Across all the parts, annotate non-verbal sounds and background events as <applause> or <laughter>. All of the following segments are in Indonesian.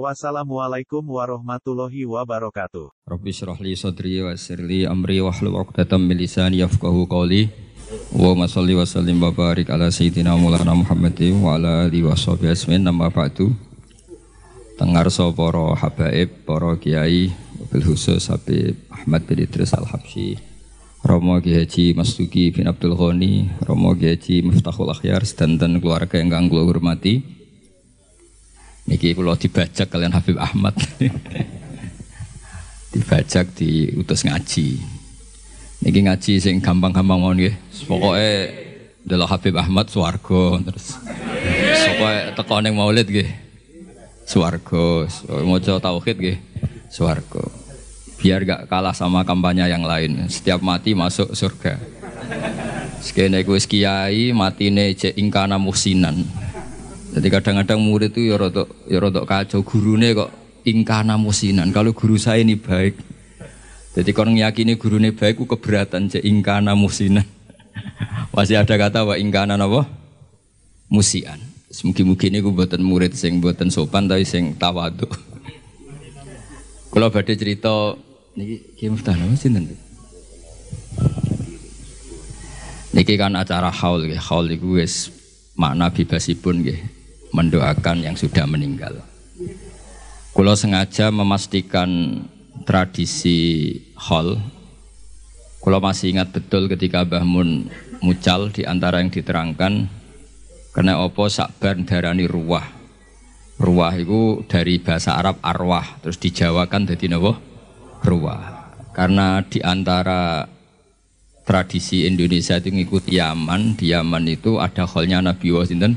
Wassalamualaikum warahmatullahi wabarakatuh. Rabbi syrah li sadri wa yassir li amri wa hlul 'uqdatam min lisani yafqahu qawli. Wa ma shalli wa sallim wa barik ala sayyidina Maulana Muhammad wa ala alihi wa sahbihi asmin nama ba'du. Tengarsa para habaib, para kiai, bil khusus Habib Ahmad bin Idris Al-Habsyi. Romo Ki Haji Mastuki bin Abdul Ghani, Romo Ki Haji Miftahul Akhyar sedanten keluarga yang kula hormati. Niki kula dibajak kalian Habib Ahmad. <laughs> dibajak diutus ngaji. Niki ngaji sing gampang-gampang mawon nggih. Pokoke delok Habib Ahmad swarga terus. Pokoke teko ning Maulid nggih. Swarga, maca tauhid nggih. Swarga. Biar gak kalah sama kampanye yang lain. Setiap mati masuk surga. Sekene wis kiai matine cek ingkana musinan. Jadi kadang-kadang murid itu ya rodok ya rodok kacau gurune kok ingkana musinan. Kalau guru saya ini baik. Jadi kalau ngiyakini gurune baik ku keberatan cek ingkana musinan. <laughs> Masih ada kata wa ingkana apa? Musian. Mungkin-mungkin ini buatan murid sing buatan sopan tapi sing tawadu. Kalau <laughs> badai cerita niki Ki Muftah napa sinten? Niki kan acara haul nggih. Haul iku wis makna bebasipun nggih mendoakan yang sudah meninggal. Kulo sengaja memastikan tradisi hall. Kulo masih ingat betul ketika Mbah Mun mucal di antara yang diterangkan kena opo sakbar darani ruwah. Ruwah itu dari bahasa Arab arwah, terus dijawakan jadi napa? Ruwah. Karena di antara tradisi Indonesia itu ngikuti Yaman, di Yaman itu ada hallnya Nabi Wasinten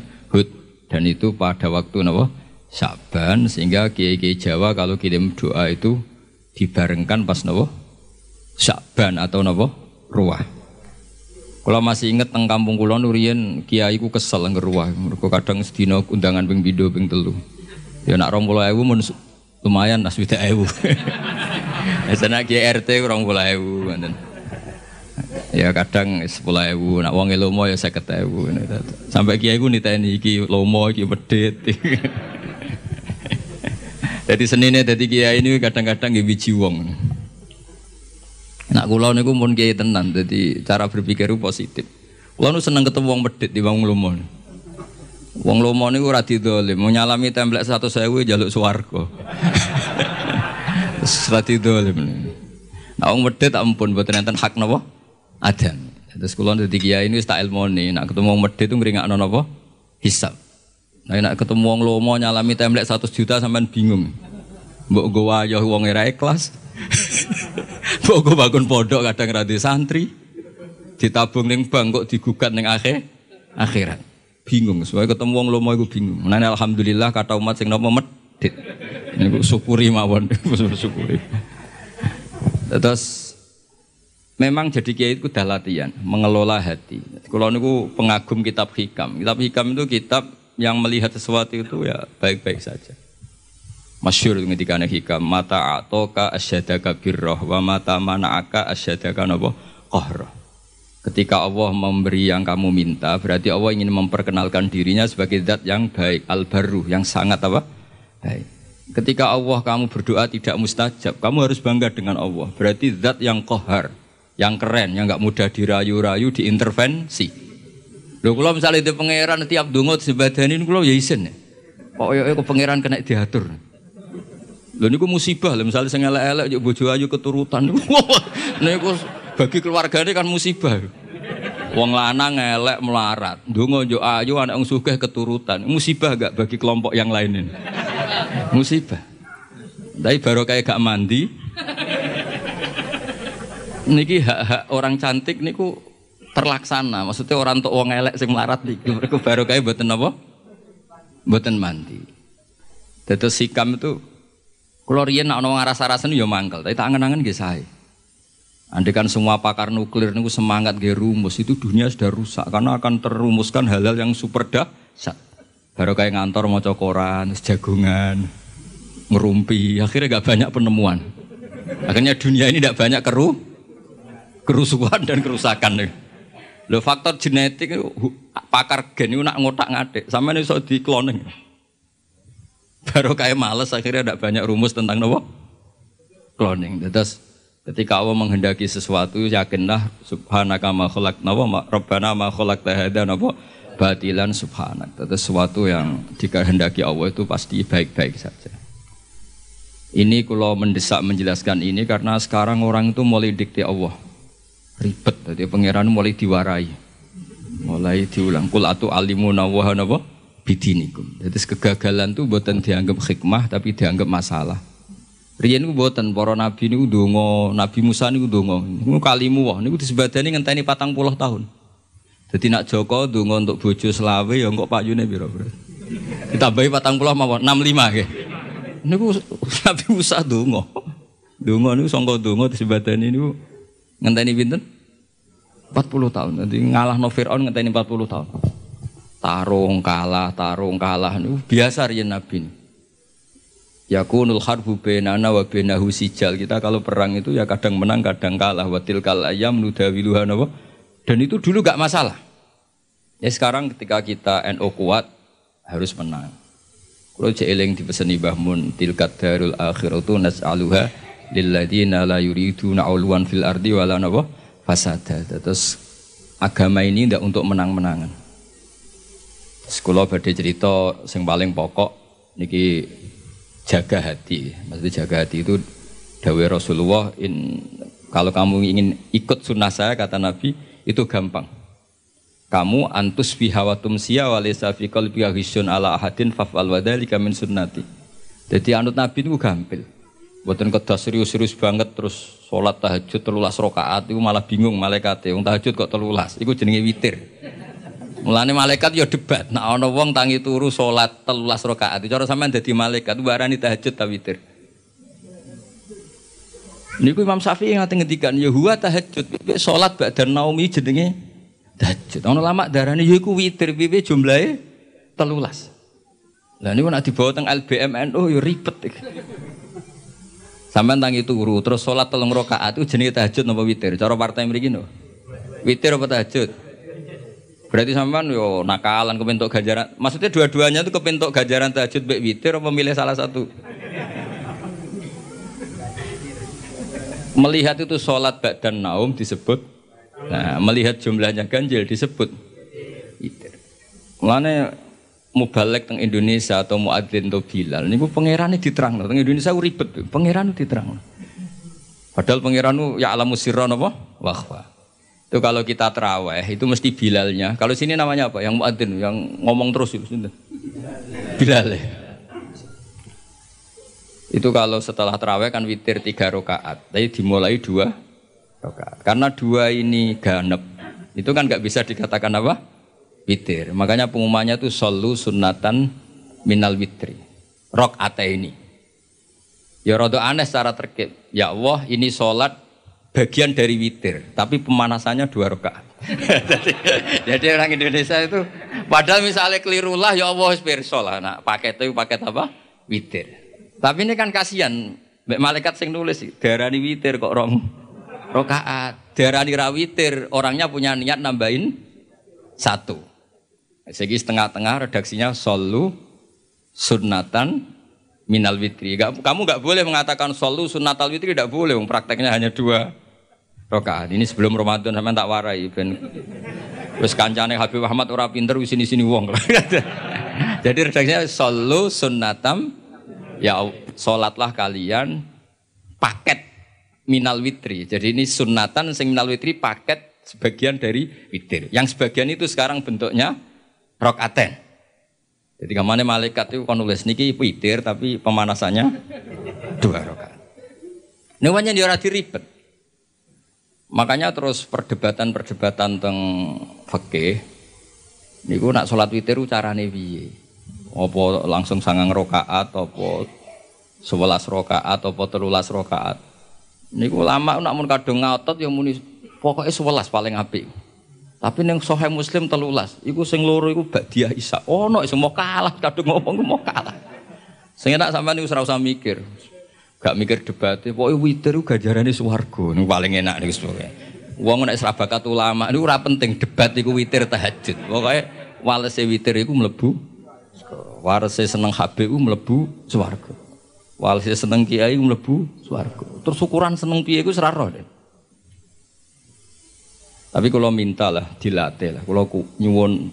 dan itu pada waktu napa Syaban sehingga kiai-kiai Jawa kalau kirim doa itu dibarengkan pas napa Syaban atau napa ruah. Kalau masih inget teng kampung kula nurian kiai ku kesel nang ruah. Mergo kadang sedina undangan ping pindho ping telu. Ya nak 20.000 mun lumayan nas 20.000. Ya sana kiai RT 20.000 ngoten. Ya kadang sepuluh ewu, nak wong lomo ya seket ewu. Sampai kiai ku niteni iki lomo iki medit. Jadi <laughs> senine dadi kiai ini kadang-kadang nggih biji wong. Nak kula niku pun kiai tenan, jadi cara berpikir positif. Kula nu seneng ketemu wong medit di wong lomo. Wong lomo niku ora didolim, mau nyalami templek 100.000 jaluk swarga. <laughs> Ora didolim. Nah wong medit ampun mboten enten hak napa? Adan. Terus kula dadi kiai ini tak ilmone, nak ketemu wong medit itu ngringakno napa? Hisab. Nah, nak ketemu wong lomo nyalami templek 100 juta sampean bingung. Mbok nggo wayah wong ora ikhlas. <laughs> Mbok nggo bangun pondok kadang ra santri. Ditabung ning bank kok digugat ning akhir akhirat. Bingung, soalnya ketemu wong lomo iku bingung. Nah, alhamdulillah kata umat sing napa medit. Niku syukuri mawon, <laughs> syukuri. Terus memang jadi kiai itu udah latihan mengelola hati. Kalau niku pengagum kitab hikam. Kitab hikam itu kitab yang melihat sesuatu itu ya baik-baik saja. Masyur ketika hikam mata atoka asyadaka birroh wa mata mana'aka asyadaka nabo kohroh. Ketika Allah memberi yang kamu minta, berarti Allah ingin memperkenalkan dirinya sebagai zat yang baik, al-baru, yang sangat apa? Baik. Ketika Allah kamu berdoa tidak mustajab, kamu harus bangga dengan Allah. Berarti zat yang kohar, yang keren, yang nggak mudah dirayu-rayu, diintervensi. Lho kalau misalnya itu pangeran tiap dungut sebadanin kalau ya isen ya. Kok ya kok pangeran kena diatur. Lho niku musibah lho misalnya sing elek-elek yo bojo ayu keturutan. <laughs> niku bagi keluargane kan musibah. Wong lanang elek melarat, ndonga yo ayu anak wong sugih keturutan. Musibah gak bagi kelompok yang lain ini? Musibah. Tapi baru kayak gak mandi, niki hak-hak orang cantik niku terlaksana. Maksudnya orang tua wong elek sing melarat niku mereka baru kayak buatan apa? Buatan mandi. Terus sikam itu kalau riyen nak nong rasa-rasa ya mangkel, tapi tak angen-angen nggih sae. Andai kan semua pakar nuklir itu semangat gaya rumus, itu dunia sudah rusak karena akan terumuskan hal-hal yang super dahsyat. Baru kayak ngantor mau cokoran, jagungan, ngerumpi, akhirnya gak banyak penemuan. Akhirnya dunia ini tidak banyak keru, kerusuhan dan kerusakan. Lo faktor genetik pakar gen itu nak ngotak ngadik, sama ini so di cloning. Baru kayak males akhirnya tidak banyak rumus tentang nopo cloning. Terus Ketika Allah menghendaki sesuatu, yakinlah subhanaka ma khalaq nawa rabbana ma khalaq tahada napa batilan subhanak. Itu sesuatu yang dikehendaki Allah itu pasti baik-baik saja. Ini kalau mendesak menjelaskan ini karena sekarang orang itu mulai dikti Allah. Ribet, jadi pangeran mulai diwarai. Mulai diulang kul atu alimu nawa napa bidinikum. Jadi kegagalan itu buatan dianggap hikmah tapi dianggap masalah. Riyen niku mboten para nabi niku donga, Nabi Musa niku donga. Niku kalimu wah niku disebadani ngenteni 40 tahun. Jadi nak Joko donga untuk bojo selawe ya kok payune pira, Bro? Ditambahi 40 mawon 65 nggih. Niku Nabi Musa donga. Donga niku sangka donga disebadani niku ngenteni pinten? 40 tahun. Nanti ngalah no Fir'aun ngenteni 40 tahun. Tarung kalah, tarung kalah niku biasa riyen Nabi niku. Yakunul harbu benana wa benahu sijal. Kita kalau perang itu ya kadang menang, kadang kalah. Watil kal ayam nudawiluha nawa. Dan itu dulu gak masalah. Ya sekarang ketika kita NO kuat harus menang. Kalau jeeling dipeseni bahmun tilkat darul akhiratu nas'aluha lilladina la yuriduna uluan fil ardi wala nawa fasada. Terus agama ini tidak untuk menang-menangan. Sekolah badai cerita yang paling pokok niki jaga hati. Maksudnya jaga hati itu dawe Rasulullah in, kalau kamu ingin ikut sunnah saya kata Nabi itu gampang. Kamu antus bihawatum siya walisa fi qalbi ala ahadin faf'al wa dzalika min sunnati. Jadi anut Nabi itu gampil. Buatan kedah serius-serius banget terus sholat tahajud telulas rokaat itu malah bingung malaikat Wong tahajud kok telulas, itu jenenge witir. Mulane malaikat ya debat. Nah ana wong tangi turu salat 13 rakaat. Cara sampean dadi malaikat warani tahajud ta witir. Niku Imam Syafi'i ngate ngendikan ya huwa tahajud. Salat ba'da naumi jenenge tahajud. Ana lama darane ya iku witir piye jumlahe 13. Lah niku nek dibawa teng LBMNU ya ribet. Sampeyan tangi turu terus salat telung rakaat itu jenenge tahajud napa witir? Cara partai mriki no. Witir apa tahajud? Berarti sampean yo nakalan kepentok ganjaran. Maksudnya dua-duanya itu kepentok ganjaran tahajud baik witir apa memilih salah satu? Melihat itu sholat dan naum disebut. Nah, melihat jumlahnya ganjil disebut witir. Mulane balik teng Indonesia atau muadzin atau bilal niku pangeran diterang teng Indonesia ribet pangeran diterang padahal pangeran ya alamu sirron apa wahwa itu kalau kita teraweh itu mesti bilalnya. Kalau sini namanya apa? Yang muadzin, yang ngomong terus itu. Bilal ya. Itu kalau setelah teraweh kan witir tiga rakaat. Tapi dimulai dua rakaat. Karena dua ini ganep. Itu kan nggak bisa dikatakan apa? Witir. Makanya pengumumannya itu solu sunatan minal witri. Rok ini. Ya rada aneh secara terkait. Ya Allah ini sholat bagian dari witir, tapi pemanasannya dua rakaat. <laughs> jadi, jadi orang Indonesia itu padahal misalnya keliru lah ya Allah pirsa lah nah paket itu paket apa? Witir. Tapi ini kan kasihan malaikat sing nulis darani witir kok rong rakaat. Darani ra witir, orangnya punya niat nambahin satu. Segi setengah-tengah redaksinya solu sunnatan minal witri. kamu nggak boleh mengatakan solu sunnatal witri tidak boleh. Prakteknya hanya dua rokaat. Ini sebelum Ramadan sama tak warai ben wis kancane Habib Ahmad ora pinter wis sini-sini wong. <laughs> Jadi redaksinya solu sunnatam ya salatlah kalian paket minal witri. Jadi ini sunatan sing minal witri paket sebagian dari witir. Yang sebagian itu sekarang bentuknya rokaten. Jadi ke mana malaikat itu kan nulis niki witir tapi pemanasannya dua rokaat. Ini namanya dia ribet. Makanya terus perdebatan-perdebatan tentang fikih niku nak sholat witir carane piye? Apa langsung sangang rokaat apa sebelas rokaat apa telulas rokaat? Niku lama nak mun kadung ngotot ya muni pokoknya sewelas paling apik. Tapi neng sohe muslim telulas, iku sing loro iku dia isa. Oh no, semua kalah, kadung ngomong mau kalah. Sing enak sampean niku usah mikir. Gak mikir debat, pokoknya witir gajarane swarga. Niku paling enak niku sebagai. Wong nek serabakat ulama niku ora penting debat iku witir tahajud. Pokoknya walese witir iku mlebu warese seneng HB iku mlebu swarga. Walese seneng kiai mlebu swarga. Terus ukuran seneng piye iku seraro deh. Tapi kalau minta lah, dilatih lah. Kalau nyuwun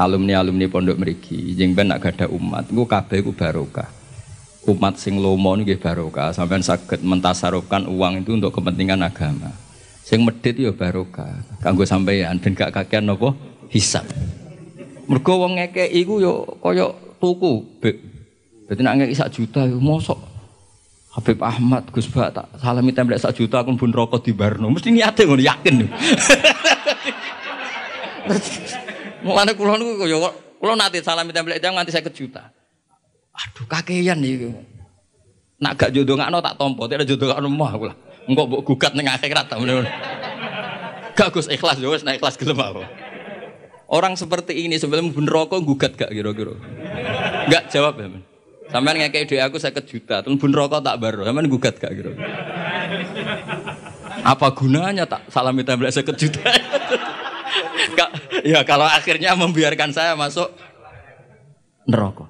alumni-alumni pondok meriki, jeng ben nak gada umat, gue kabeh gue barokah. Umat sing lomo nggih barokah, sampean saged mentasarufkan uang itu untuk kepentingan agama. Sing medit ya barokah. Kanggo sampeyan ben gak kakean napa hisab. Mergo wong ngekeki iku yo kaya tuku, Beb. Berarti nak ngekeki sak juta yo mosok Habib Ahmad, Gus Ba, tak salami template sak juta aku pun rokok di Barno. Mesti niate ngono yakin. <laughs> Mulane kula niku kaya kula nate salami template jam nganti 50 juta. Aduh kakean iki. Nak gak jodoh ngakno tak tompo, tidak jodoh ngakno mah aku lah. Engko mbok gugat ning akhirat ta ngono. Gak Gus ikhlas yo wis nek ikhlas gelem. Orang seperti ini sebelum pun rokok gugat gak kira-kira. Gak jawab ya, men. Sampean ngekei duit aku saya juta, terus bun rokok tak baru, sampean gugat gak gitu. Apa gunanya tak salami tablet saya juta? <laughs> ya kalau akhirnya membiarkan saya masuk neraka.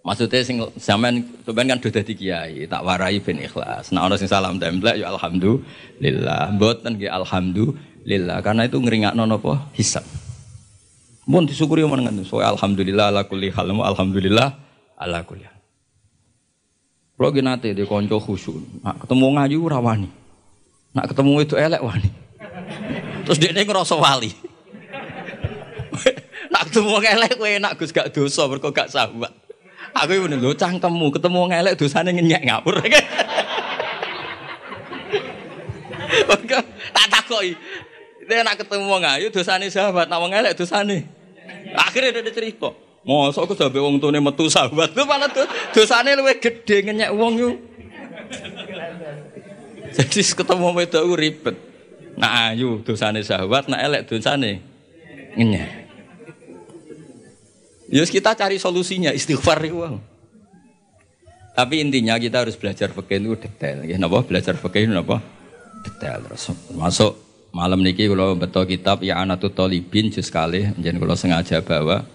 Maksudnya sing sampean sampean kan sudah di kiai, tak warai ben ikhlas. Nah orang sing salam template ya alhamdulillah. Mboten nggih alhamdulillah karena itu ngringakno napa hisab. Mun disyukuri omong ngoten. So alhamdulillah ala kulli. Alhamdulillah ala kuliah. Kalau gini nanti di konco khusyuk, nak ketemu ngaji rawani, nak ketemu itu elek wani. <laughs> Terus dia ini ngerasa wali. <laughs> nak ketemu elek kue nak gus gak dosa berkok gak sahabat. Aku ini lo cangkemmu ketemu elek dosanya ngenyek ngapur. <laughs> tak takoi. Dia nak ketemu ngayu dosanya sahabat, nak elek dosanya. Akhirnya dia cerita. Mosok aku sampe wong tune metu sahabat tuh malah dosane luwih gedhe ngenyek wong yo. <laughs> Jadi ketemu wedok ku ribet. Nah ayu dosane sahabat, nak elek dosane ngenyek. Yus kita cari solusinya istighfar itu. Tapi intinya kita harus belajar fikih itu detail. Ya, napa belajar fikih itu napa? Detail terus. Masuk malam niki kalau betul kitab ya anatut tolibin jus kali, jadi kalau sengaja bawa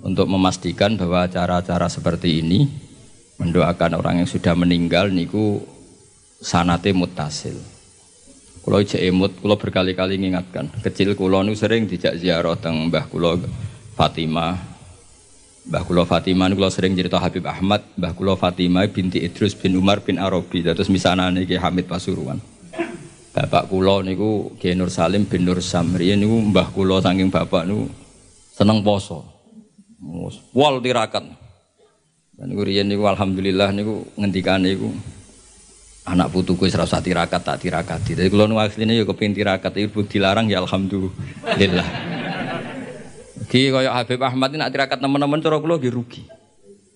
untuk memastikan bahwa cara-cara seperti ini mendoakan orang yang sudah meninggal niku sanate mutasil. Kulo ijek emut, kulo berkali-kali mengingatkan. Kecil kulo nu sering dijak ziarah teng Mbah kulo Fatimah. Mbah kulo Fatimah kulo sering cerita Habib Ahmad, Mbah kulo Fatimah binti Idrus bin Umar bin Arabi. Terus misalnya niki Hamid Pasuruan. Bapak kulo niku Ki Nur Salim bin Nur Samri niku mbah kulo saking bapak niku seneng poso. Wal tirakat. Dan niku riyen niku alhamdulillah niku ngendikan niku anak putuku wis rasa tirakat tak tirakati. Jadi kula nu asline ya kepengin tirakat ibu dilarang ya alhamdulillah. Ki kaya Habib Ahmad nak tirakat teman-teman cara kula nggih rugi.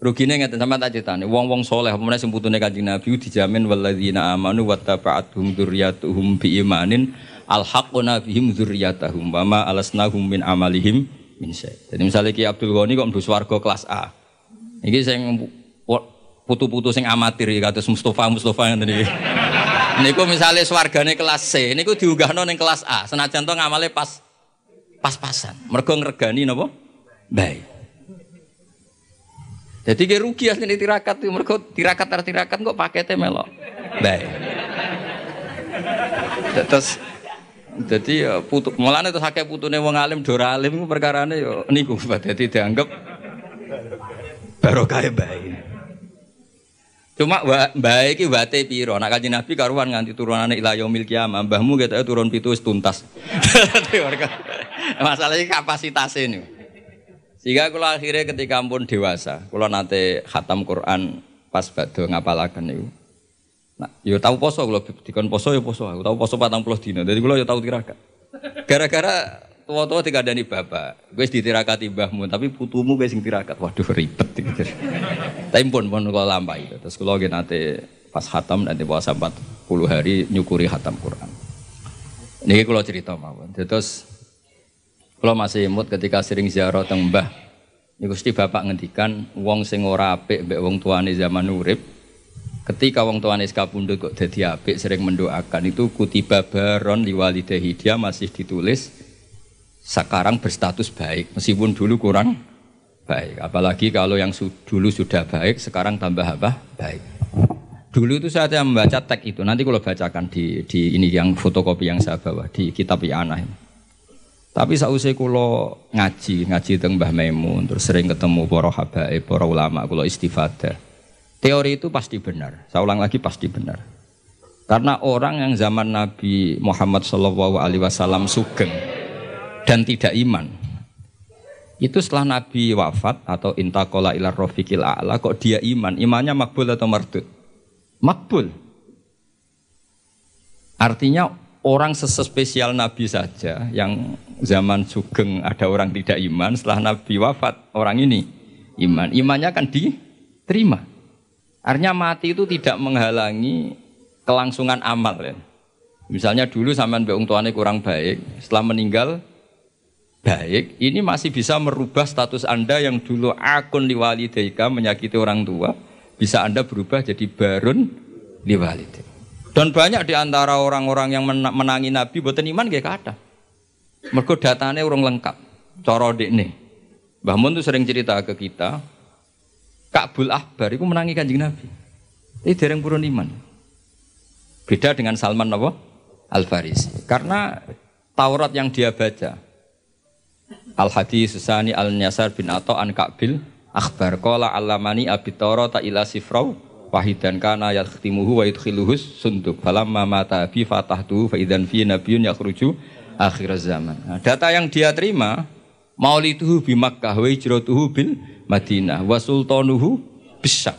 Rugine ngeten sama tak critane, wong-wong soleh apa sing putune Kanjeng Nabi dijamin walladzina amanu wattaba'atuhum dzurriyyatuhum biimanin alhaqna bihim dzurriyyatahum wa ma alasnahum min amalihim min Jadi misalnya Ki Abdul Ghani kok mlebu swarga kelas A. Iki sing putu-putu sing amatir kados Mustafa Mustafa ngene iki. Niku misalnya swargane kelas C, niku diunggahno ning kelas A. Senajan to ngamale pas pas-pasan. Mergo ngregani napa? Baik. Jadi kayak rugi asli tirakat mereka tirakat tirakat kok paketnya melok. Baik. Terus jadi ya putu, malah itu sakit putune wong alim dora alim itu perkara ini yo niku jadi dianggap barokah baik. Cuma baik iki wate piro? Nak kanjeng Nabi karuan nganti turunane ila yaumil kiamah. Mbahmu kita turun pitu tuntas. Masalahnya kapasitas ini. Sehingga kalau akhirnya ketika pun dewasa, kalau nanti khatam Quran pas bado ngapalaken niku. Nah, yo tahu poso kalau dikon poso yo poso. Aku tahu poso patang puluh dino. Jadi kalau yo tahu tirakat. Gara-gara tua-tua tiga dani bapak, gue ditirakati mbahmu, tapi putumu gue sing tirakat. Waduh ribet tapi pun pun kalau lampai. Terus kalau lagi nanti pas hatam nanti puasa 40 hari nyukuri hatam Quran. Ini kalau cerita mawon. Terus kalau masih imut ketika sering ziarah teng Mbah, niku bapak ngendikan wong sing ora apik mbek wong tuane zaman urip, ketika wong tuane sekapundhut kok dadi apik sering mendoakan itu kutiba baron liwalidahi dia masih ditulis sekarang berstatus baik meskipun dulu kurang baik apalagi kalau yang dulu sudah baik sekarang tambah apa baik Dulu itu saya membaca teks itu. Nanti kalau bacakan di, di ini yang fotokopi yang saya bawa di kitab Yana ini. Tapi sausai kulo ngaji, ngaji tentang Mbah Maimun, terus sering ketemu para habaib, para ulama, kulo istifadah. Teori itu pasti benar. Saya ulang lagi pasti benar. Karena orang yang zaman Nabi Muhammad Shallallahu Alaihi Wasallam sugeng dan tidak iman, itu setelah Nabi wafat atau intakola ilar rofiqil a'la kok dia iman, imannya makbul atau mardud? makbul. Artinya orang sespesial Nabi saja yang zaman Sugeng ada orang tidak iman setelah Nabi wafat orang ini iman. Imannya kan diterima. Artinya mati itu tidak menghalangi kelangsungan amal ya. Misalnya dulu sampean mbek tuane kurang baik, setelah meninggal baik, ini masih bisa merubah status Anda yang dulu akun liwalidaika menyakiti orang tua, bisa Anda berubah jadi barun liwalid. Dan banyak di antara orang-orang yang menangi Nabi buatan iman gak kata. Mereka datanya orang lengkap. Coro nih. Mbah Mun tuh sering cerita ke kita, Ka'bul Ahbar itu menangi kanjeng Nabi. Ini dereng purun iman. Beda dengan Salman Nabi Al-Farisi. Karena Taurat yang dia baca, Al-Hadis Susani Al-Nyasar bin Ato an Ka'bil akhbar qala alamani abitara ta ila sifrau wahidan kana yakhtimuhu wa yudkhiluhus sunduk falamma mata bi fatahtu fa idzan fi nabiyyun yakhruju akhir zaman. Nah, data yang dia terima maulituhu bi Makkah wa hijratuhu bil Madinah wa sultanuhu bisa.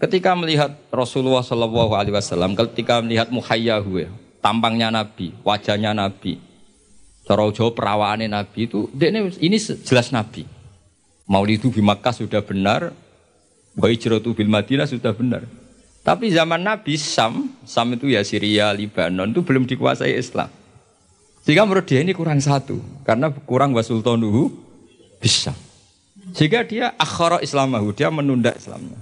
Ketika melihat Rasulullah Shallallahu Alaihi Wasallam, ketika melihat muhayyahu, ya, tampangnya Nabi, wajahnya Nabi, cara Jawa perawaannya Nabi itu, ini, ini jelas Nabi. Maulidu di Makkah sudah benar, hijratu bil Madinah sudah benar. Tapi zaman Nabi Sam, Sam itu ya Syria, Libanon itu belum dikuasai Islam. Sehingga menurut dia ini kurang satu, karena kurang wasultanuhu bisa. Sehingga dia akhara Islamahu, dia menunda Islamnya.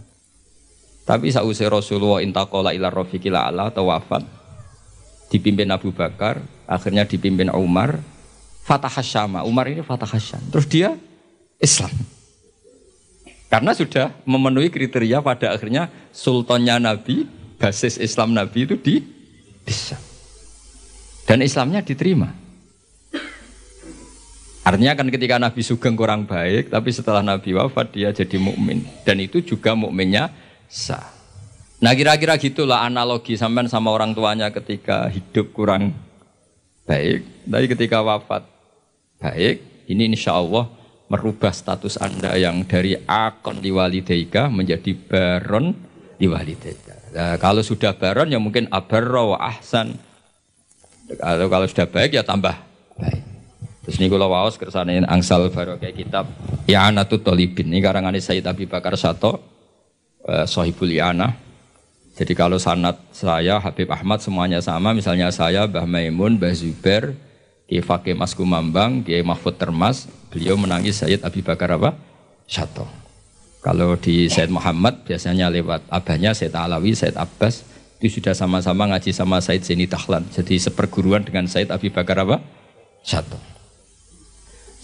Tapi sausai Rasulullah intakola ila rofiqila ala atau wafat, dipimpin Abu Bakar, akhirnya dipimpin Umar, Fatah Hasyama, Umar ini Fatah Hasyam. Terus dia Islam. Karena sudah memenuhi kriteria pada akhirnya sultannya Nabi, basis Islam Nabi itu di bisa. Dan Islamnya diterima. Artinya kan ketika Nabi Sugeng kurang baik, tapi setelah Nabi wafat dia jadi mukmin dan itu juga mukminnya sah. Nah kira-kira gitulah analogi sampean sama orang tuanya ketika hidup kurang baik, tapi ketika wafat baik, ini insya Allah merubah status Anda yang dari akon liwalidaika menjadi baron liwalidaika. Nah, kalau sudah baron ya mungkin abarro ahsan. Kalau kalau sudah baik ya tambah baik. Terus ini kalau waos kersane angsal baru kayak kitab I'anatut Tolibin. Ini karangan Sayyid Abi Bakar Sato, eh, Sohibul I'anah. Jadi kalau sanat saya Habib Ahmad semuanya sama, misalnya saya Mbah Maimun, Mbah Zubair, Kiai Fakih Mas Kumambang, Kiai Mahfud Termas, beliau menangis Sayyid Abi Bakar apa? Syato. Kalau di Sayyid Muhammad biasanya lewat abahnya Sayyid Alawi, Sayyid Abbas, itu sudah sama-sama ngaji sama Sayyid Zaini Tahlan. Jadi seperguruan dengan Sayyid Abi Bakar apa? Syato.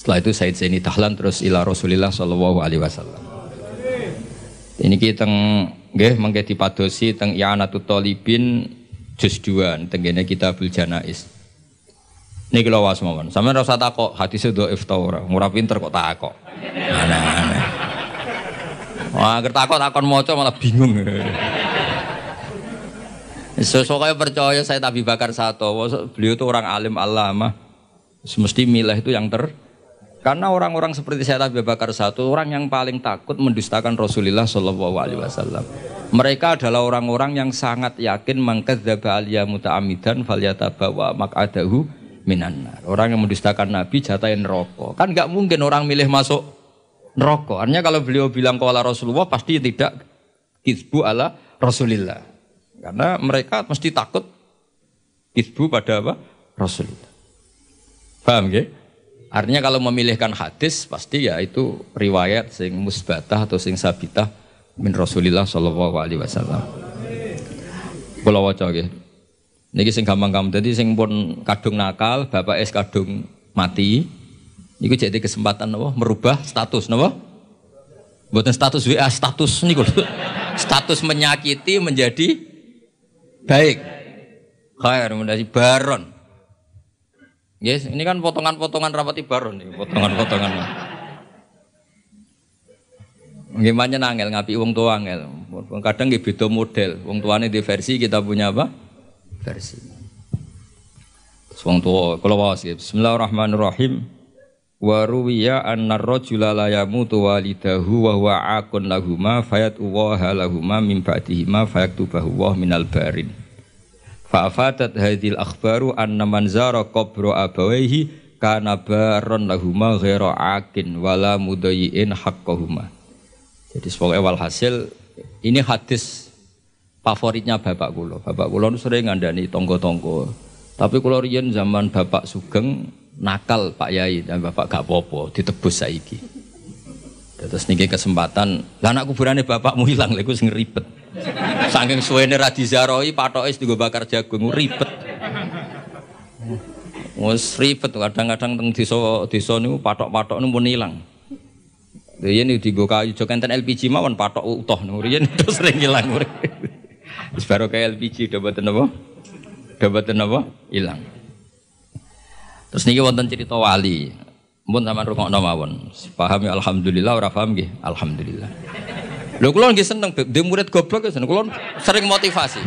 Setelah itu Sayyid Zaini Tahlan terus ila Rasulillah Shallallahu Alaihi Wasallam. Ini kita nggih mengke dipadosi teng I'anatut Talibin juz 2 tenggene Kitabul Janais. Ini kalau was mawon. Sama rasa takok hati sedo ifta ora. Murah pinter kok takok. Aneh-aneh. Wah, takut takon moco malah bingung. Sosok kayak percaya saya Nabi Bakar satu. Beliau itu orang alim alama. Semesti milah itu yang ter karena orang-orang seperti saya Nabi Bakar satu orang yang paling takut mendustakan Rasulullah Shallallahu Alaihi Wasallam. Mereka adalah orang-orang yang sangat yakin mengkadzdzaba aliyah muta'amidan falyatabawa mak'adahu minanar. Orang yang mendustakan Nabi jatahin rokok. Kan nggak mungkin orang milih masuk neraka. Artinya kalau beliau bilang kuala Rasulullah pasti tidak kisbu ala Rasulillah. Karena mereka mesti takut isbu pada apa? Rasulullah. Paham ya? Artinya kalau memilihkan hadis pasti ya itu riwayat sing musbatah atau sing sabitah min Rasulillah sallallahu alaihi wasallam. Kula waca nggih. Niki sing gampang-gampang dadi sing pun kadung nakal, bapak es kadung mati. Niku jadi kesempatan napa merubah status napa? Buatan status WA status niku <laughs> status menyakiti menjadi baik. Khair menjadi baron. Yes, ini kan potongan-potongan rapati baron nih, potongan-potongan. Gimana nangel ngapi uang tua angel. Kadang nggih beda model. Uang tuane di versi kita punya apa? Versi. Wong tua kalau wawas Bismillahirrahmanirrahim. Wa ruwiya anna rajula la yamutu walidahu wa huwa akun lahuma fayat uwaha lahuma min ba'dihima fayaktubahu wa minal barin. Fa'afadat hadhil akhbaru anna man zara qabra abawaihi kana baron lahuma ghaira akin wala mudayyin haqqahuma. Jadi sebagai walhasil ini hadis favoritnya bapak kula. Bapak kula sering ngandani tonggo-tonggo. Tapi kula riyen zaman bapak Sugeng nakal Pak Yai dan bapak gak apa-apa ditebus saiki. Terus niki kesempatan, lah anak kuburane bapakmu hilang lha iku sing ribet. Saking suwene ra dizaroi patoke digo bakar jagung ribet. Wes ribet kadang-kadang teng desa desa niku patok-patok niku pun ilang. Riyen niku digo kayu jok enten LPG mawon patok utuh niku riyen <laughs> itu sering ilang. Wis baru kayak LPG udah boten apa? Udah boten? Ilang. Terus niki wonten cerita wali. Mun sampean rungokno mawon. Pahami alhamdulillah ora paham nggih? Alhamdulillah. Lho kula nggih seneng dhe murid goblok ya seneng. Kula sering motivasi.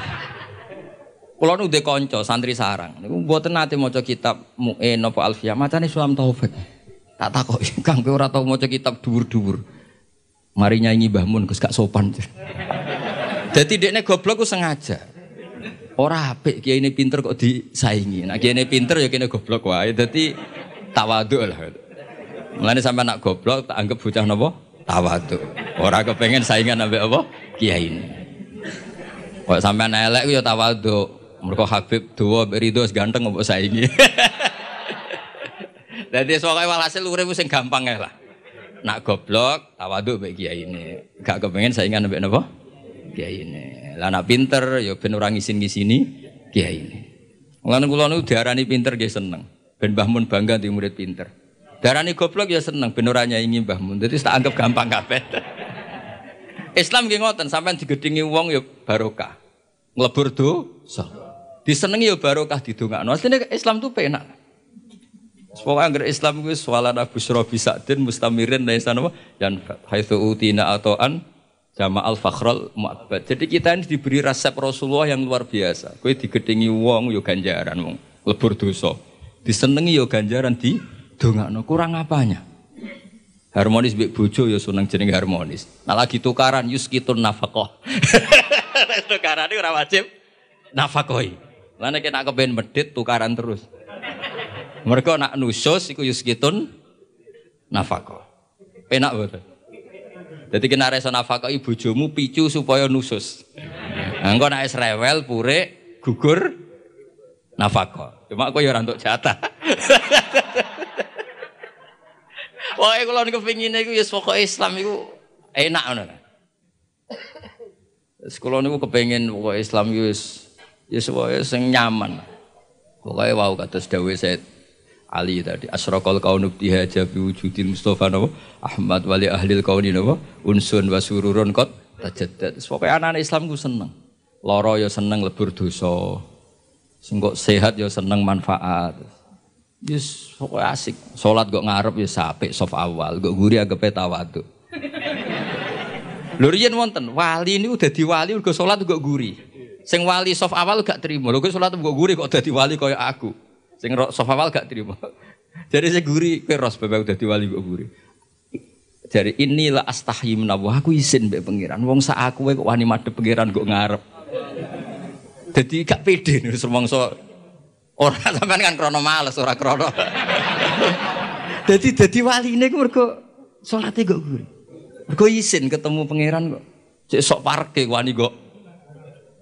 Kula nu dhe kanca santri sarang. Niku mboten nate maca kitab Mu'in apa Alfiyah, macane Sulam Taufik. Tak takoki, <laughs> Kang kowe ora tau maca kitab dhuwur-dhuwur. Mari nyanyi Mbah Mun Gus gak sopan. <laughs> Dadi dekne goblok ku sengaja. Ora apik kiai ini pinter kok disaingi. Nah kiai ini pinter ya kene goblok wae. Dadi tawaduk lah. Mulane sampe anak goblok tak anggap bocah napa? Tawaduk. Ora kepengen saingan ambek apa? Kiai ini. Kok sampean elek ya tawaduk. Mergo Habib dawa Ridho ganteng mbok saingi. <laughs> Dadi soalnya walhasil urip sing gampang lah. Nak goblok tawaduk mbek kiai ini. Gak kepengen saingan ambek napa? Kiai ini. Lah nak pinter ya ben ora ngisin-ngisini kiai ini. Mulane kula niku diarani pinter nggih seneng. Ben Mbah bangga di murid pinter. Darani goblok ya seneng ben ora nyaingi Mbah Mun. Dadi tak anggap gampang kabeh. <laughs> Islam nggih ngoten, sampean digedhingi wong ya barokah. Nglebur dosa. Disenengi ya barokah didongakno. Asline Islam tuh penak. Pokoknya anggar Islam itu swalana busra bisadin mustamirin laisa napa yan haitsu utina atoan jama al fakhral mu'abbad. Jadi kita ini diberi resep Rasulullah yang luar biasa. Kowe digedhingi wong yo ganjaran wong lebur dosa. Disenengi yo ganjaran di dongakno. Kurang apanya? Harmonis mbek bojo ya seneng jeneng harmonis. Nah lagi tukaran yuskitun nafaqah. <laughs> tukaran ora wajib nafakoi. Lah nek nak keben medit tukaran terus. Mereka nak nusus iku yuskitun nafaqah. Penak betul. Jadi kena reso nafkah ibu bojomu picu supaya nusus. Nah, engko nek rewel pure gugur nafkah. Cuma kok ya ora entuk jatah. <laughs> Pokoke kula niku pengine iku ya pokoke Islam iku enak ngono. Wis kula niku kepengin pokoke Islam iku wis ya pokoke sing nyaman. Pokoke wau kados dawuh Said Ali tadi asraqal kaunu bihaja bi wujudil Mustafa napa? Ahmad wali ahlil kauni napa? Unsun wa sururun qad tajaddad. Pokoke anak Islam ku seneng. Lara ya seneng lebur dosa. Sing kok sehat ya seneng manfaat Yes, pokoknya asik. Sholat kok ngarep ya sapek sof awal, kok guri agape tawaduk. Lho riyen wonten, wali ini udah di wali uga sholat kok guri. Sing wali sof awal gak terima. Lho sholat kok guri kok dadi wali kaya aku. Sing sof awal gak terima. <laughs> Jadi saya guri, kowe ros bebek udah di wali kok guri. Jadi inilah astahyi menawa aku izin mbek pangeran. Wong sak aku kok wani madhep pangeran kok ngarep. Jadi gak pede nih semongso Orang <laughs> sampean kan krono males, ora krono. Jadi <laughs> jadi wali ini ku mergo salate kok guri. Mergo izin ketemu pangeran kok. Cek sok parke wani kok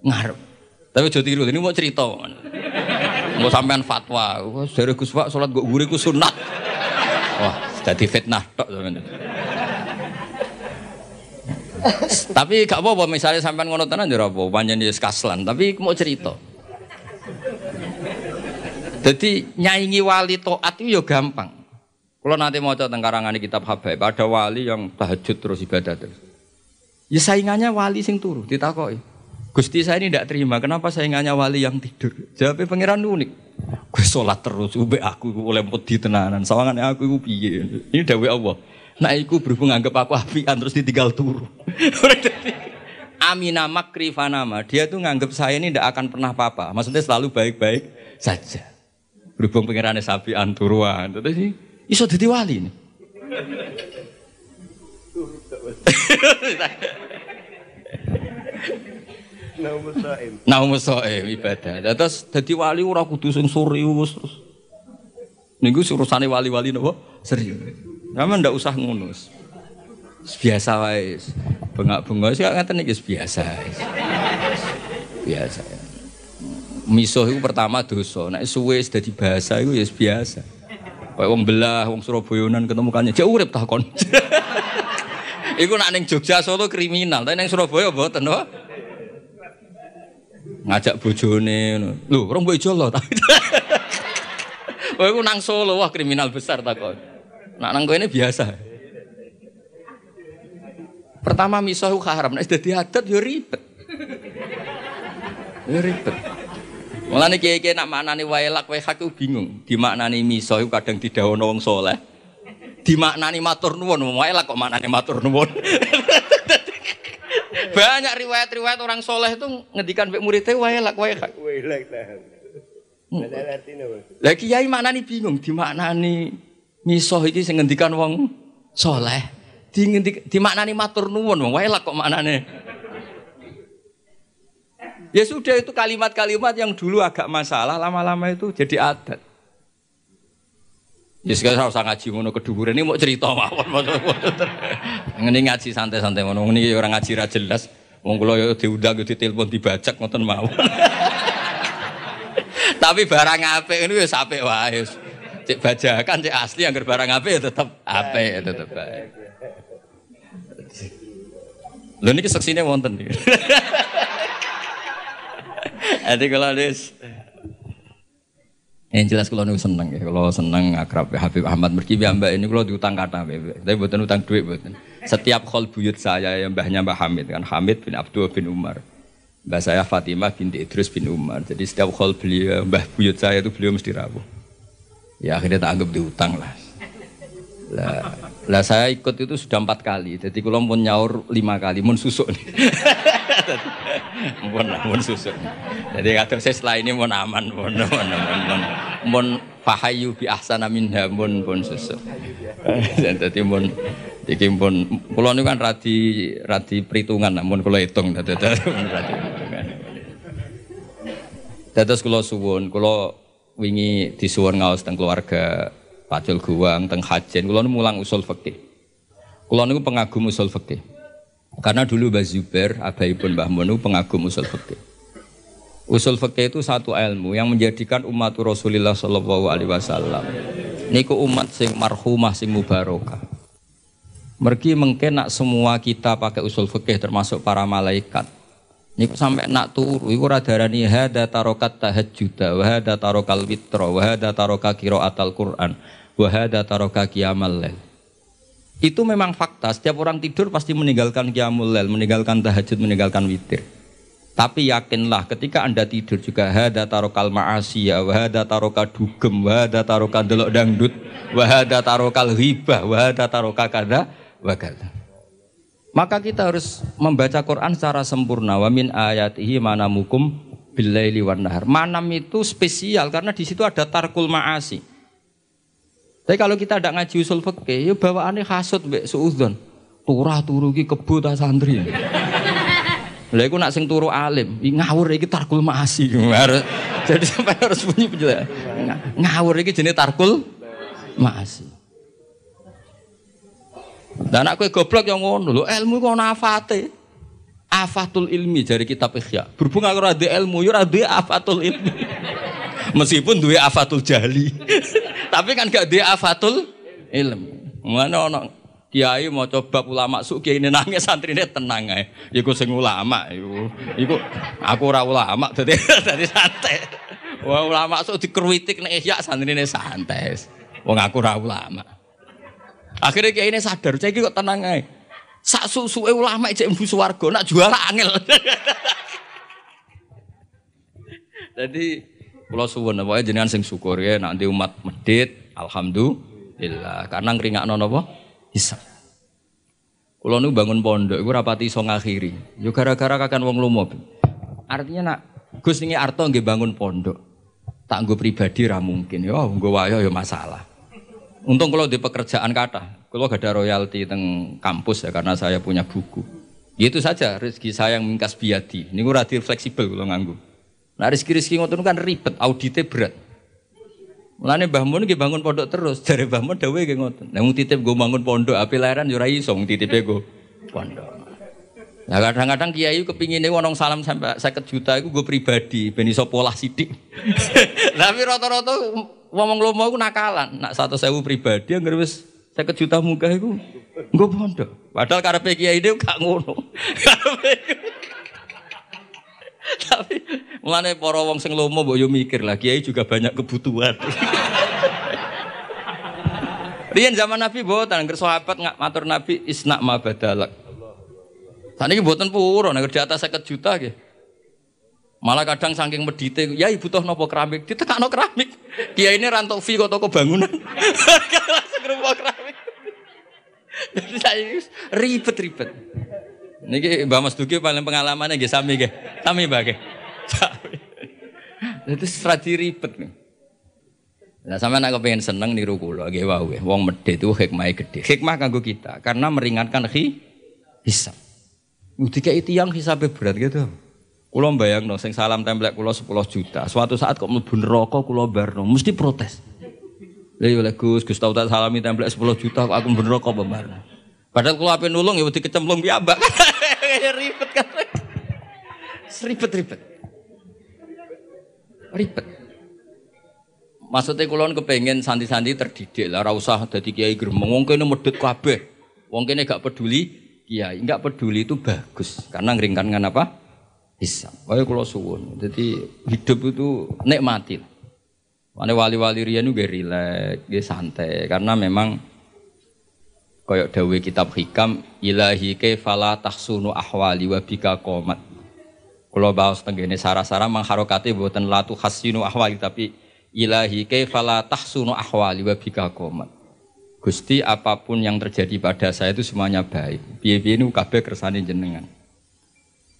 ngarep. Tapi aja tiru, ini mau cerita. Mau sampean fatwa, Wah, dari Gus Pak salat gue gurih ku sunat. Wah, jadi fitnah tok sampean. Tapi gak apa-apa misalnya sampean ngono tenan ya apa, panjen ya kaslan, tapi mau cerita. Jadi nyaingi wali toat itu ya gampang. Kalau nanti mau coba karangan kitab Habaib, ada wali yang tahajud terus ibadah terus. Ya saingannya wali sing turu, ditakoi. Gusti saya ini tidak terima, kenapa saingannya wali yang tidur? Jawabnya pangeran unik. Gue sholat terus, ube aku oleh di tenanan, sawangan aku iku piye. Ini dawe Allah. Nah, iku berhubung anggap aku apian terus ditinggal turu. <laughs> Amina makri fanama, dia tuh nganggap saya ini tidak akan pernah apa-apa. Maksudnya selalu baik-baik saja. Berhubung pengirannya sapi anturuan, sih Iso jadi wali nih. Naum soem ibadah. Terus jadi wali ora kudu sing serius terus. Niku urusane wali-wali napa? Serius. Sama ndak usah ngunus. Biasa wae. Bengak-bengok sih ngaten iki biasa. Biasa. Miso itu pertama dosa. Nek suwe dadi bahasa itu ya biasa. Kayak wong belah, wong Surabayanan ketemu kannya, jauh urip takon. <laughs> Iku nak ning Jogja Solo kriminal, tapi ning Surabaya mboten, no? Ngajak bojone ngono. Lho, orang mbok ijo lho. Kowe <laughs> iku nang Solo, wah kriminal besar takon. Nak nang ini biasa. Pertama misah haram, nek dadi adat yo ribet. Yo ribet. Mulane kiai-kiai nak maknani wailak wae hak bingung. Dimaknani miso iku kadang didawono wong saleh. Dimaknani matur nuwun, wailak kok maknani matur nuwun. <laughs> Banyak riwayat-riwayat orang soleh itu ngedikan mbek muridnya wailak wae hak. Wailak tahan. Lah kiai maknani bingung dimaknani miso iki sing ngendikan wong soleh. Di, di maknani matur nuwun, wailak kok maknane. Ya sudah itu kalimat-kalimat yang dulu agak masalah, lama-lama itu jadi adat. Ya sekarang usah ngaji ngono kedua ini mau cerita mawon. Ngene ngaji santai-santai ngono. Ngene orang ngaji ra jelas. Wong kula yo diundang yo ditelepon dibajak ngoten mawon. <laughs> Tapi barang apik ini wis apik wae. Cek bajakan cek asli anggar barang apik ya tetep apik ya tetep baik. Lho niki saksine wonten. <laughs> Jadi kalau des yang jelas kalau nih seneng ya, kalau seneng akrab ya Habib Ahmad Merki mbak ini kalau diutang kata tapi buatan utang duit buatan. Setiap khol buyut saya yang mbahnya Mbah Hamid kan Hamid bin Abdul bin Umar. Mbah saya Fatimah binti Idris bin Umar. Jadi setiap khol beliau mbah buyut saya itu beliau mesti rabu. Ya akhirnya tak anggap diutang lah. Lah, lah saya ikut itu sudah empat kali. Jadi kalau mau nyaur lima kali, mau susuk nih. <laughs> <laughs> Mun mun susuk. Jadi kata saya setelah ini mun aman, mun mun mun mun fahayu bi ahsana minha mun susuk. <laughs> Dan tadi mun iki mun kula niku kan radi radi perhitungan namun kula hitung dadi <laughs> radi perhitungan. Dados kula suwun, kula wingi disuwun ngaos teng keluarga Pacul Guwang teng Hajen, kula mulang usul fikih. Kula niku pengagum usul fikih. Karena dulu Mbah Zubair, abaipun Mbah Munu pengagum usul fikih. Usul fikih itu satu ilmu yang menjadikan umat Rasulullah Shallallahu Alaihi Wasallam. Niku umat sing marhumah sing mubarokah. Mergi mungkin nak semua kita pakai usul fikih termasuk para malaikat. Niku sampai nak turu iku ora darani hada tarokat tahajjud wa hada tarokal witra wa hada taroka qiraatal Quran wa hada taroka lail. Itu memang fakta. Setiap orang tidur pasti meninggalkan qiyamul lail, meninggalkan tahajud, meninggalkan witir. Tapi yakinlah ketika Anda tidur juga hada tarokal ma'asiyah, wahada taroka dugem, wahada taroka delok dangdut, wahada tarokal hibah, wahada taroka kada, wakada. Maka kita harus membaca Quran secara sempurna. Wa min ayatihi manamukum billaili wan nahar. Manam itu spesial karena di situ ada tarkul ma'asi. Tapi kalau kita tidak ngaji usul fikih, ya bawaannya hasut mbek suudzon. Turah turu ki kebo ta santri. Lha iku nak sing turu alim, ngawur iki tarkul maasi. Jadi sampai harus bunyi penjelasan. Ngawur iki jenis tarkul maasi. Dan aku goblok yang ngono lho, ilmu kok nafate. afatul ilmi dari kitab Ikhya. Berhubung aku ilmu, yo ora afatul ilmi. Meskipun duwe afatul jahli. Tapi kan gak duwe afatul ilmu. Mana ono kiai mau coba ulama suk kiai ini nangis santrine tenang ae. Iku sing ulama iku. Iku aku ora ulama dadi <laughs> dadi santai. Wah ulama suk dikruitik nek ihya santrine santai. Wong aku ora ulama. Akhirnya kiai ini sadar, saya kok tenang ae. Sak susuke ulama cek mbu swarga nak jual angel. <laughs> Jadi kula suwun pokoke jenengan sing syukur ya nanti umat medit alhamdulillah karena ngringakno napa hisab. Kula nu bangun pondok iku rapati iso ngakhiri. Yo gara-gara kakan wong lomo. Artinya nak Gus ning arto nggih bangun pondok. Tak nggo pribadi ra mungkin. Yo nggo wayo yo masalah. Untung kalau di pekerjaan kata, kalau gak ada royalti teng kampus ya karena saya punya buku. Itu saja rezeki saya yang mingkas biadi. Ini gue fleksibel kalau nganggu. Nah rezeki-rezeki ngotot kan ribet, auditnya berat. Mulane Mbah Mun bangun pondok terus, <laughs> dari Mbah Mun dawuhe nggih ngoten. Nek titip gue bangun pondok, api lahiran yo ora iso titipe gue pondok. Nah kadang-kadang kiai kepingin ini wonong salam sampai saya juta itu gue pribadi, ben iso pola sidik. <laughs> Tapi rata-rata ngomong lomo aku nakalan. Nak satu sewu pribadi yang wis saya juta muka itu gue pondok. Padahal karena kiai dia gak ngono. <laughs> Tapi mulane para wong sing lomo mbok yo mikir lah kiai juga banyak kebutuhan. Rian zaman Nabi boten nger sahabat nggak matur Nabi isnak ma badalak. Saniki boten purun nek di atas 50 juta nggih. Malah kadang saking medite, ya ibu toh nopo keramik, ditekakno keramik. Kiai ini rantok fee kok toko bangunan. <laughs> Langsung keramik. Jadi saya ribet-ribet. Niki Mbak Mas Duki paling pengalamannya nggih sami nggih. Sami Mbak nggih. Sami. Itu strategi ribet nih. Nah, sama nak pengen seneng niru kula nggih wau Wong medhit itu hikmah gede. Hikmah kanggo kita karena meringankan hi hisab. Udah yang hisabnya berat gitu. Kulo no, sing salam templek kulo 10 juta. Suatu saat kok mlebu neraka kulo barno, mesti protes. Lha yo iya, Gus, Gus tau tak salami templek 10 juta kok aku mlebu neraka apa Padahal kulo ape nulung ya wedi kecemplung piyambak. <laughs> ribet kan. Ribet-ribet. Ribet. Maksudnya kulon kepengen santi-santi terdidik lah, ora usah dadi kiai gremeng. Wong kene medhit kabeh. Wong kene gak peduli kiai, enggak peduli itu bagus karena ngringkankan apa? bisa. Wae kula suwun. Jadi hidup itu nikmati. Mane wali-wali riyen nggih rileks, nggih santai karena memang koyok dawe kitab hikam ilahi fala tahsunu ahwali wa bika qomat. Kula baos tenggene sara-sara mangharokate boten latu hasinu ahwali tapi ilahi fala tahsunu ahwali wa bika qomat. Gusti apa pun yang terjadi pada saya itu semuanya baik. Piye-piye ini kabeh kersane jenengan.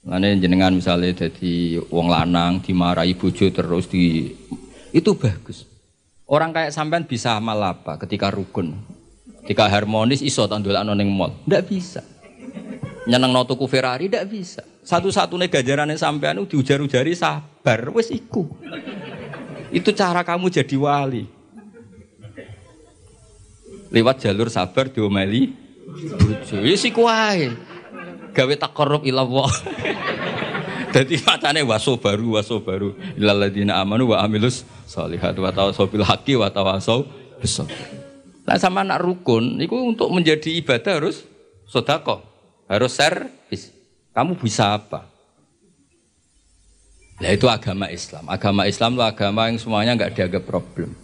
Lane jenengan misalnya jadi wong lanang dimarahi bojo terus di itu bagus. Orang kayak sampean bisa amal apa ketika rukun, ketika harmonis iso tandulakno ning mall. Ndak bisa. Nyeneng no tuku Ferrari ndak bisa. Satu-satunya gajarannya sampean diujar-ujari sabar wes iku. Itu cara kamu jadi wali. Lewat jalur sabar diomeli bojo. Wis iku wae gawe takarrub ila Allah. <laughs> Dadi macane waso baru waso baru ilal ladina amanu wa amilus sholihat wa tawasau bil wa bis Nah sama anak rukun itu untuk menjadi ibadah harus sodako, harus servis. Kamu bisa apa? Nah itu agama Islam. Agama Islam itu agama yang semuanya nggak dianggap problem.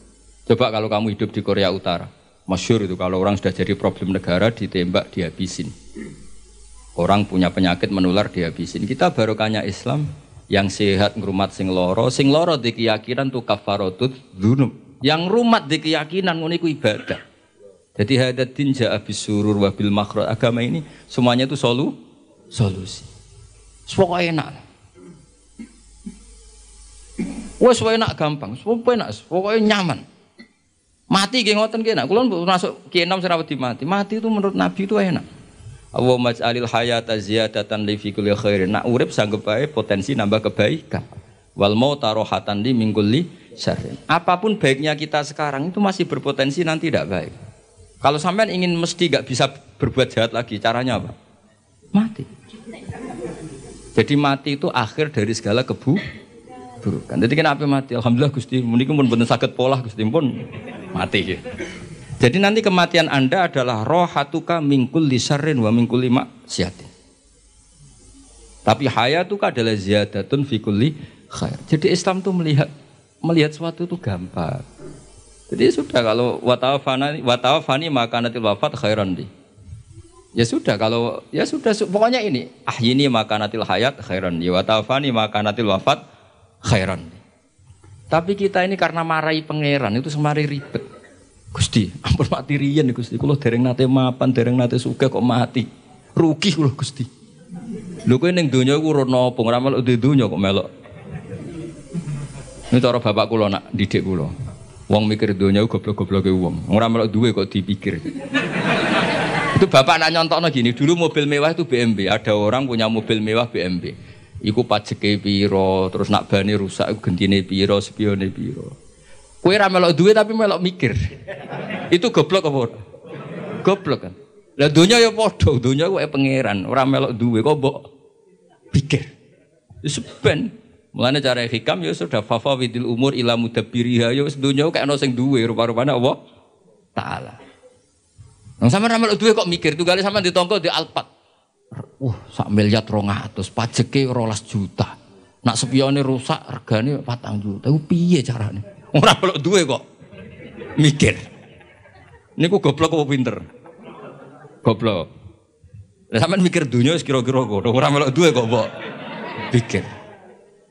Coba kalau kamu hidup di Korea Utara, masyur itu kalau orang sudah jadi problem negara ditembak dihabisin. Orang punya penyakit menular dihabisin. Kita barokahnya Islam yang sehat ngrumat sing loro, sing loro di keyakinan tuh kafarotut dzunub. Yang rumat di keyakinan ngono ibadah. Jadi hadatin ja'a bisurur wa bil makro agama ini semuanya itu solu solusi. Pokoknya enak. Wes enak gampang, pokoknya enak, pokoknya nyaman. Mati geng ngoten kena, kulon masuk ki enam serawat mati. Mati itu menurut Nabi itu enak. Allah maj'alil hayata ziyadatan li fi kulli khairin. Nak urip sanggup bae potensi nambah kebaikan. Wal mauta rohatan li min kulli syarrin. Apa pun baiknya kita sekarang itu masih berpotensi nanti tidak baik. Kalau sampean ingin mesti gak bisa berbuat jahat lagi, caranya apa? Mati. Jadi mati itu akhir dari segala kebu burukan. Jadi kenapa mati? Alhamdulillah Gusti, muni pun bener sakit pola Gusti pun mati. Jadi nanti kematian Anda adalah rohatuka mingkul lisarin wa mingkul lima siatin. Tapi hayatuka adalah ziyadatun fi kulli khair. Jadi Islam tuh melihat melihat sesuatu itu gampang. Jadi sudah kalau watawafani watawafani maka nanti wafat khairan di. Ya sudah kalau ya sudah pokoknya ini ah ini maka nanti hayat khairan di watawafani maka nanti wafat khairan di. Tapi kita ini karena marahi pangeran itu semari ribet. Gusti, ampun mati riyen Gusti. Kulo dereng nate mapan, dereng nate suka kok mati. Rugi kulo Gusti. Lho kowe ning donya iku ora napa, ora melok di donya kok melok. Ini cara bapak kula nak didik kula. Wong mikir donya goblok-gobloke wong. Ora melok duwe kok dipikir. itu bapak nak nyontokno gini, dulu mobil mewah itu BMW. Ada orang punya mobil mewah BMW. Iku pajeke piro, terus nak bani rusak iku gentine piro, spione piro. Kowe ora melok duwe tapi melok mikir. Itu goblok apa Goblok kan. Lah dunia ya padha, dunia ku pangeran, ora melok duwe kok mbok pikir. Wis ben. Mulane cara hikam ya sudah fafa widil umur ila mudabbiriha ya wis dunya kok ana sing duwe rupa-rupane Allah taala. Nang sampean melok duwe kok mikir tunggale sampean ditongko di Alphard. Wah, sak miliar 200, pajeke 12 juta. Nak spione rusak regane 4 juta. Ku piye carane? <laughs> Ora melok duwe kok mikir. Niku goblok apa pinter? Goblok. Lah sampean mikir dunia wis kira-kira kok ora melok duwe kok mbok pikir.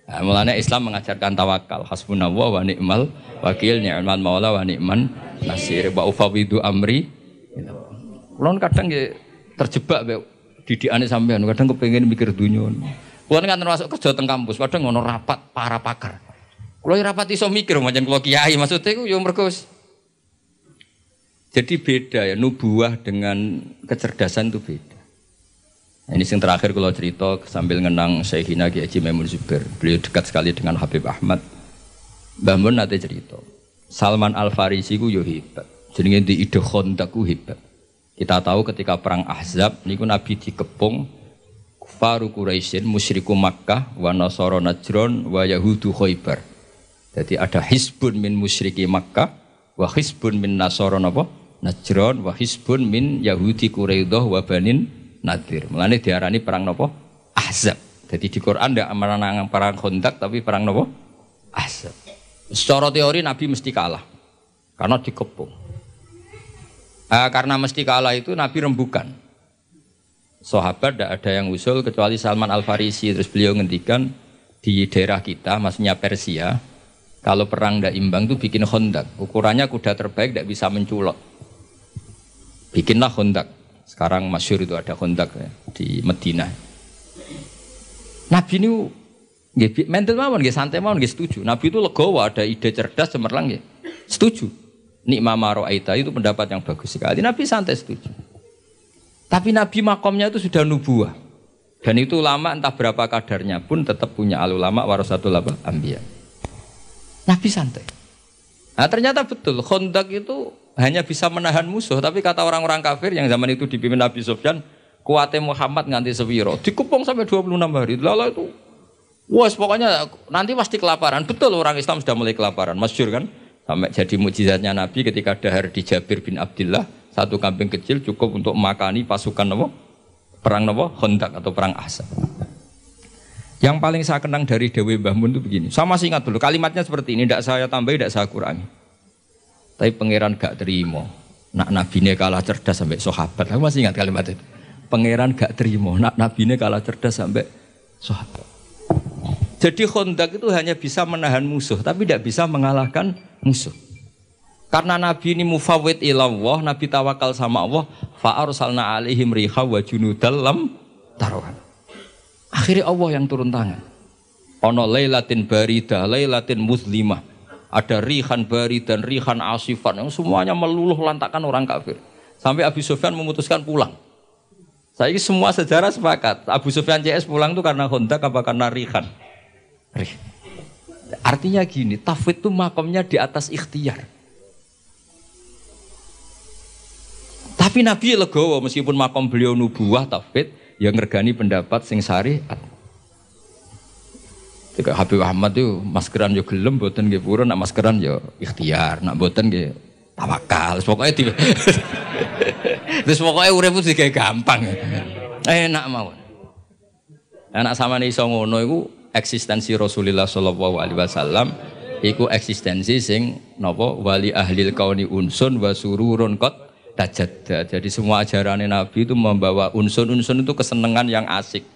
Nah, mulanya Islam mengajarkan tawakal, hasbunallah wa ni'mal wakil, ni'mal maula wa ni'man nasir, wa ufawidu amri. Kulon kadang ya terjebak be didikane sampean, kadang kepengen mikir dunia. Kulon kan termasuk kerja teng kampus, kadang ngono rapat para pakar. Kulo ya rapat iso mikir macam kulo kiai, maksudnya ku yo mergo jadi beda ya, nubuah dengan kecerdasan itu beda. Ini yang terakhir kalau cerita sambil ngenang Syekhina Kiai Haji Maimun Zubair. Beliau dekat sekali dengan Habib Ahmad. Mbah Mun nanti cerita. Salman Al Farisi ku yo hebat. Jenenge di ide khondak ku hebat. Kita tahu ketika perang Ahzab niku Nabi dikepung kufaru Quraisyin musyriku Makkah wa nasara Najron wa yahudu Khaybar. Jadi ada hisbun min musyriki Makkah wa hisbun min nasara napa? Najron wa hisbun min Yahudi Quraidah wa Banin Nadir. Mulane diarani perang nopo? Ahzab. Jadi di Quran tidak menang perang Khandaq tapi perang nopo? Ahzab. Secara teori Nabi mesti kalah karena dikepung. Uh, karena mesti kalah itu Nabi rembukan. Sahabat tidak ada yang usul kecuali Salman Al Farisi terus beliau ngendikan di daerah kita, maksudnya Persia, kalau perang tidak imbang itu bikin hondak. Ukurannya kuda terbaik tidak bisa menculot bikinlah hondak. Sekarang masyur itu ada hondak ya, di Medina. Nabi ini Nggih, mental mawon nggih santai mawon nggih setuju. Nabi itu legowo ada ide cerdas cemerlang nggih. Setuju. Nikma aita itu pendapat yang bagus sekali. Nabi santai setuju. Tapi Nabi makomnya itu sudah nubuah. Dan itu lama entah berapa kadarnya pun tetap punya alulama warasatul apa ambia. Nabi santai. Nah ternyata betul Khondak itu hanya bisa menahan musuh. Tapi kata orang-orang kafir yang zaman itu dipimpin Nabi Sofyan, kuatnya Muhammad nganti sewiro, dikupung sampai 26 hari. Lalu itu, wah pokoknya nanti pasti kelaparan. Betul orang Islam sudah mulai kelaparan, masyur kan? Sampai jadi mujizatnya Nabi ketika dahar di Jabir bin Abdullah, satu kambing kecil cukup untuk makani pasukan Nabi, perang Nabi, Hondak atau perang Ahzab. Yang paling saya kenang dari Dewi Mbah Mun itu begini. Sama masih ingat dulu kalimatnya seperti ini, tidak saya tambah, tidak saya kurangi. Tapi pangeran gak terima. Nak nabi ini kalah cerdas sampai sahabat. Aku masih ingat kalimat itu. Pangeran gak terima. Nak nabi ini kalah cerdas sampai sahabat. Jadi kondak itu hanya bisa menahan musuh, tapi tidak bisa mengalahkan musuh. Karena Nabi ini mufawid ilallah, Nabi tawakal sama Allah, fa'arsalna alaihim riha wa junudal taruhan. Akhirnya Allah yang turun tangan. Ono laylatin barida, laylatin muslimah. Ada rihan bari dan rihan asifan yang semuanya meluluh lantakan orang kafir. Sampai Abu Sufyan memutuskan pulang. Saya semua sejarah sepakat. Abu Sufyan CS pulang itu karena Honda apa karena rihan. Artinya gini, tafwid itu makomnya di atas ikhtiar. Tapi Nabi legowo meskipun makom beliau nubuah tafwid yang ngergani pendapat sing syariat. Jika Habib Ahmad itu maskeran yo gelem boten nggih purun nak maskeran yo ikhtiar nak boten nggih tawakal. Pokoknya di <laughs> Terus pokoknya urip itu kayak gampang. Enak mawon. Anak sama nih iso ngono iku eksistensi Rasulullah sallallahu alaihi wasallam iku eksistensi sing napa wali ahli kauni unsun wa sururun qad tajadda. Jadi semua ajaran Nabi itu membawa unsun-unsun itu kesenangan yang asik.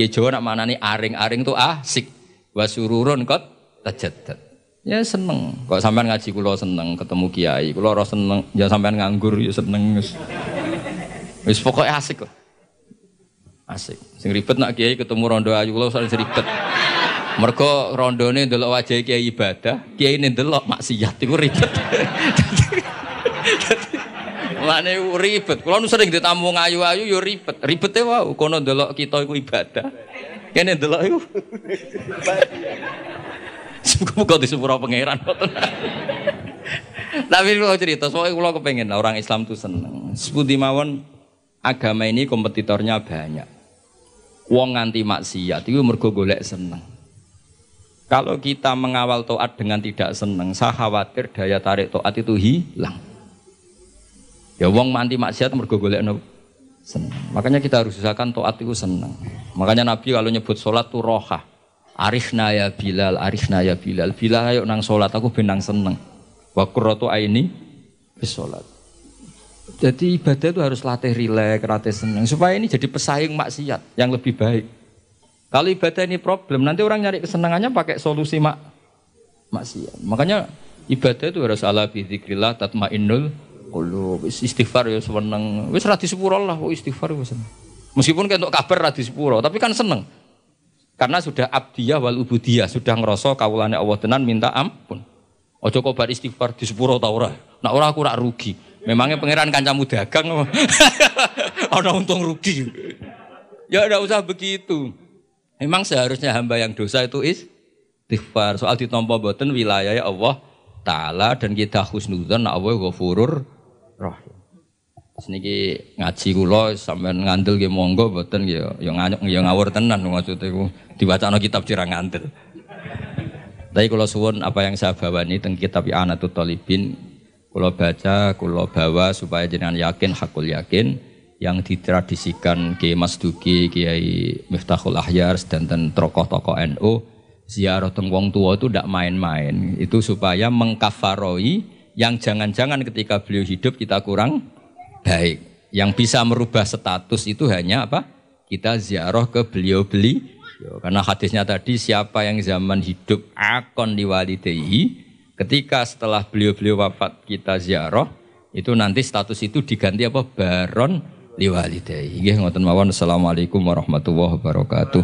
Jawa nak manani aring-aring itu asik wa sururun kot tajaddad. Ya seneng. Kok sampean ngaji kula seneng, ketemu kiai, kula ora seneng, ya sampean nganggur ya seneng. Wis wis pokoke asik kok. Asik. Sing ribet nak kiai ketemu rondo ayu kula sering ribet. Mergo rondone ndelok wajah kiai ibadah, kiai ini ndelok maksiat iku ribet. <laughs> Mane ribet. Kulo nu sering ditamu ayu-ayu yo ribet. Ribete wae kono ndelok kita iku ibadah. Kene delok iku. Muga di sepuro pangeran. Tapi kalau cerita, soalnya kalau kepengen orang Islam tuh seneng. Sebuti mawon agama ini kompetitornya banyak. Wong nganti maksiat itu mergo golek seneng. Kalau kita mengawal toat dengan tidak seneng, saya khawatir daya tarik toat itu hilang. Ya wong nganti maksiat mergo golek no senang. Makanya kita harus usahakan toat itu senang. Makanya Nabi kalau nyebut sholat tuh roha. Arifna ya Bilal, arifna ya Bilal. Bilal ayo nang sholat, aku benang seneng. Wa qurratu aini bis sholat. Jadi ibadah itu harus latih rileks, latih seneng. Supaya ini jadi pesaing maksiat yang lebih baik. Kalau ibadah ini problem, nanti orang nyari kesenangannya pakai solusi mak maksiat. Makanya ibadah itu harus ala bi dzikrillah tatmainnul Kulo wis istighfar ya seneng. Wis ra disepuro lah kok istighfar wis seneng. Meskipun untuk kabar ra disepuro, tapi kan seneng. Karena sudah abdiyah wal ubudiyah, sudah ngerasa kawulane Allah tenan minta ampun. Ojo kok bar istighfar disepuro ta ora. Nak ora aku rak rugi. Memangnya pangeran kancamu dagang <laughs> ana untung rugi. Ya udah usah begitu. Memang seharusnya hamba yang dosa itu istighfar. Soal ditompo boten wilayah ya Allah Ta'ala dan kita husnudzon Allah ghafurur rahim. Seniki ngaji kula sampean ngandel nggih monggo mboten nggih ya nganyuk ya ngawur tenan maksud iku diwacana kitab cirang ngandel. Tapi kalau suwun apa yang saya bawa ini tentang kitab Anatut Talibin kalau baca, kalau bawa supaya jenengan yakin, hakul yakin yang ditradisikan Kiai Mas Duki, Kiai Miftahul Ahyar dan tokoh-tokoh NU ziarah teng wong tua itu tidak main-main. Itu supaya mengkafaroi yang jangan-jangan ketika beliau hidup kita kurang baik. Yang bisa merubah status itu hanya apa? Kita ziarah ke beliau beli. Karena hadisnya tadi siapa yang zaman hidup akon diwalidehi, ketika setelah beliau-beliau wafat kita ziarah, itu nanti status itu diganti apa? Baron liwalidehi. Ngoten mawon. Assalamualaikum warahmatullahi wabarakatuh.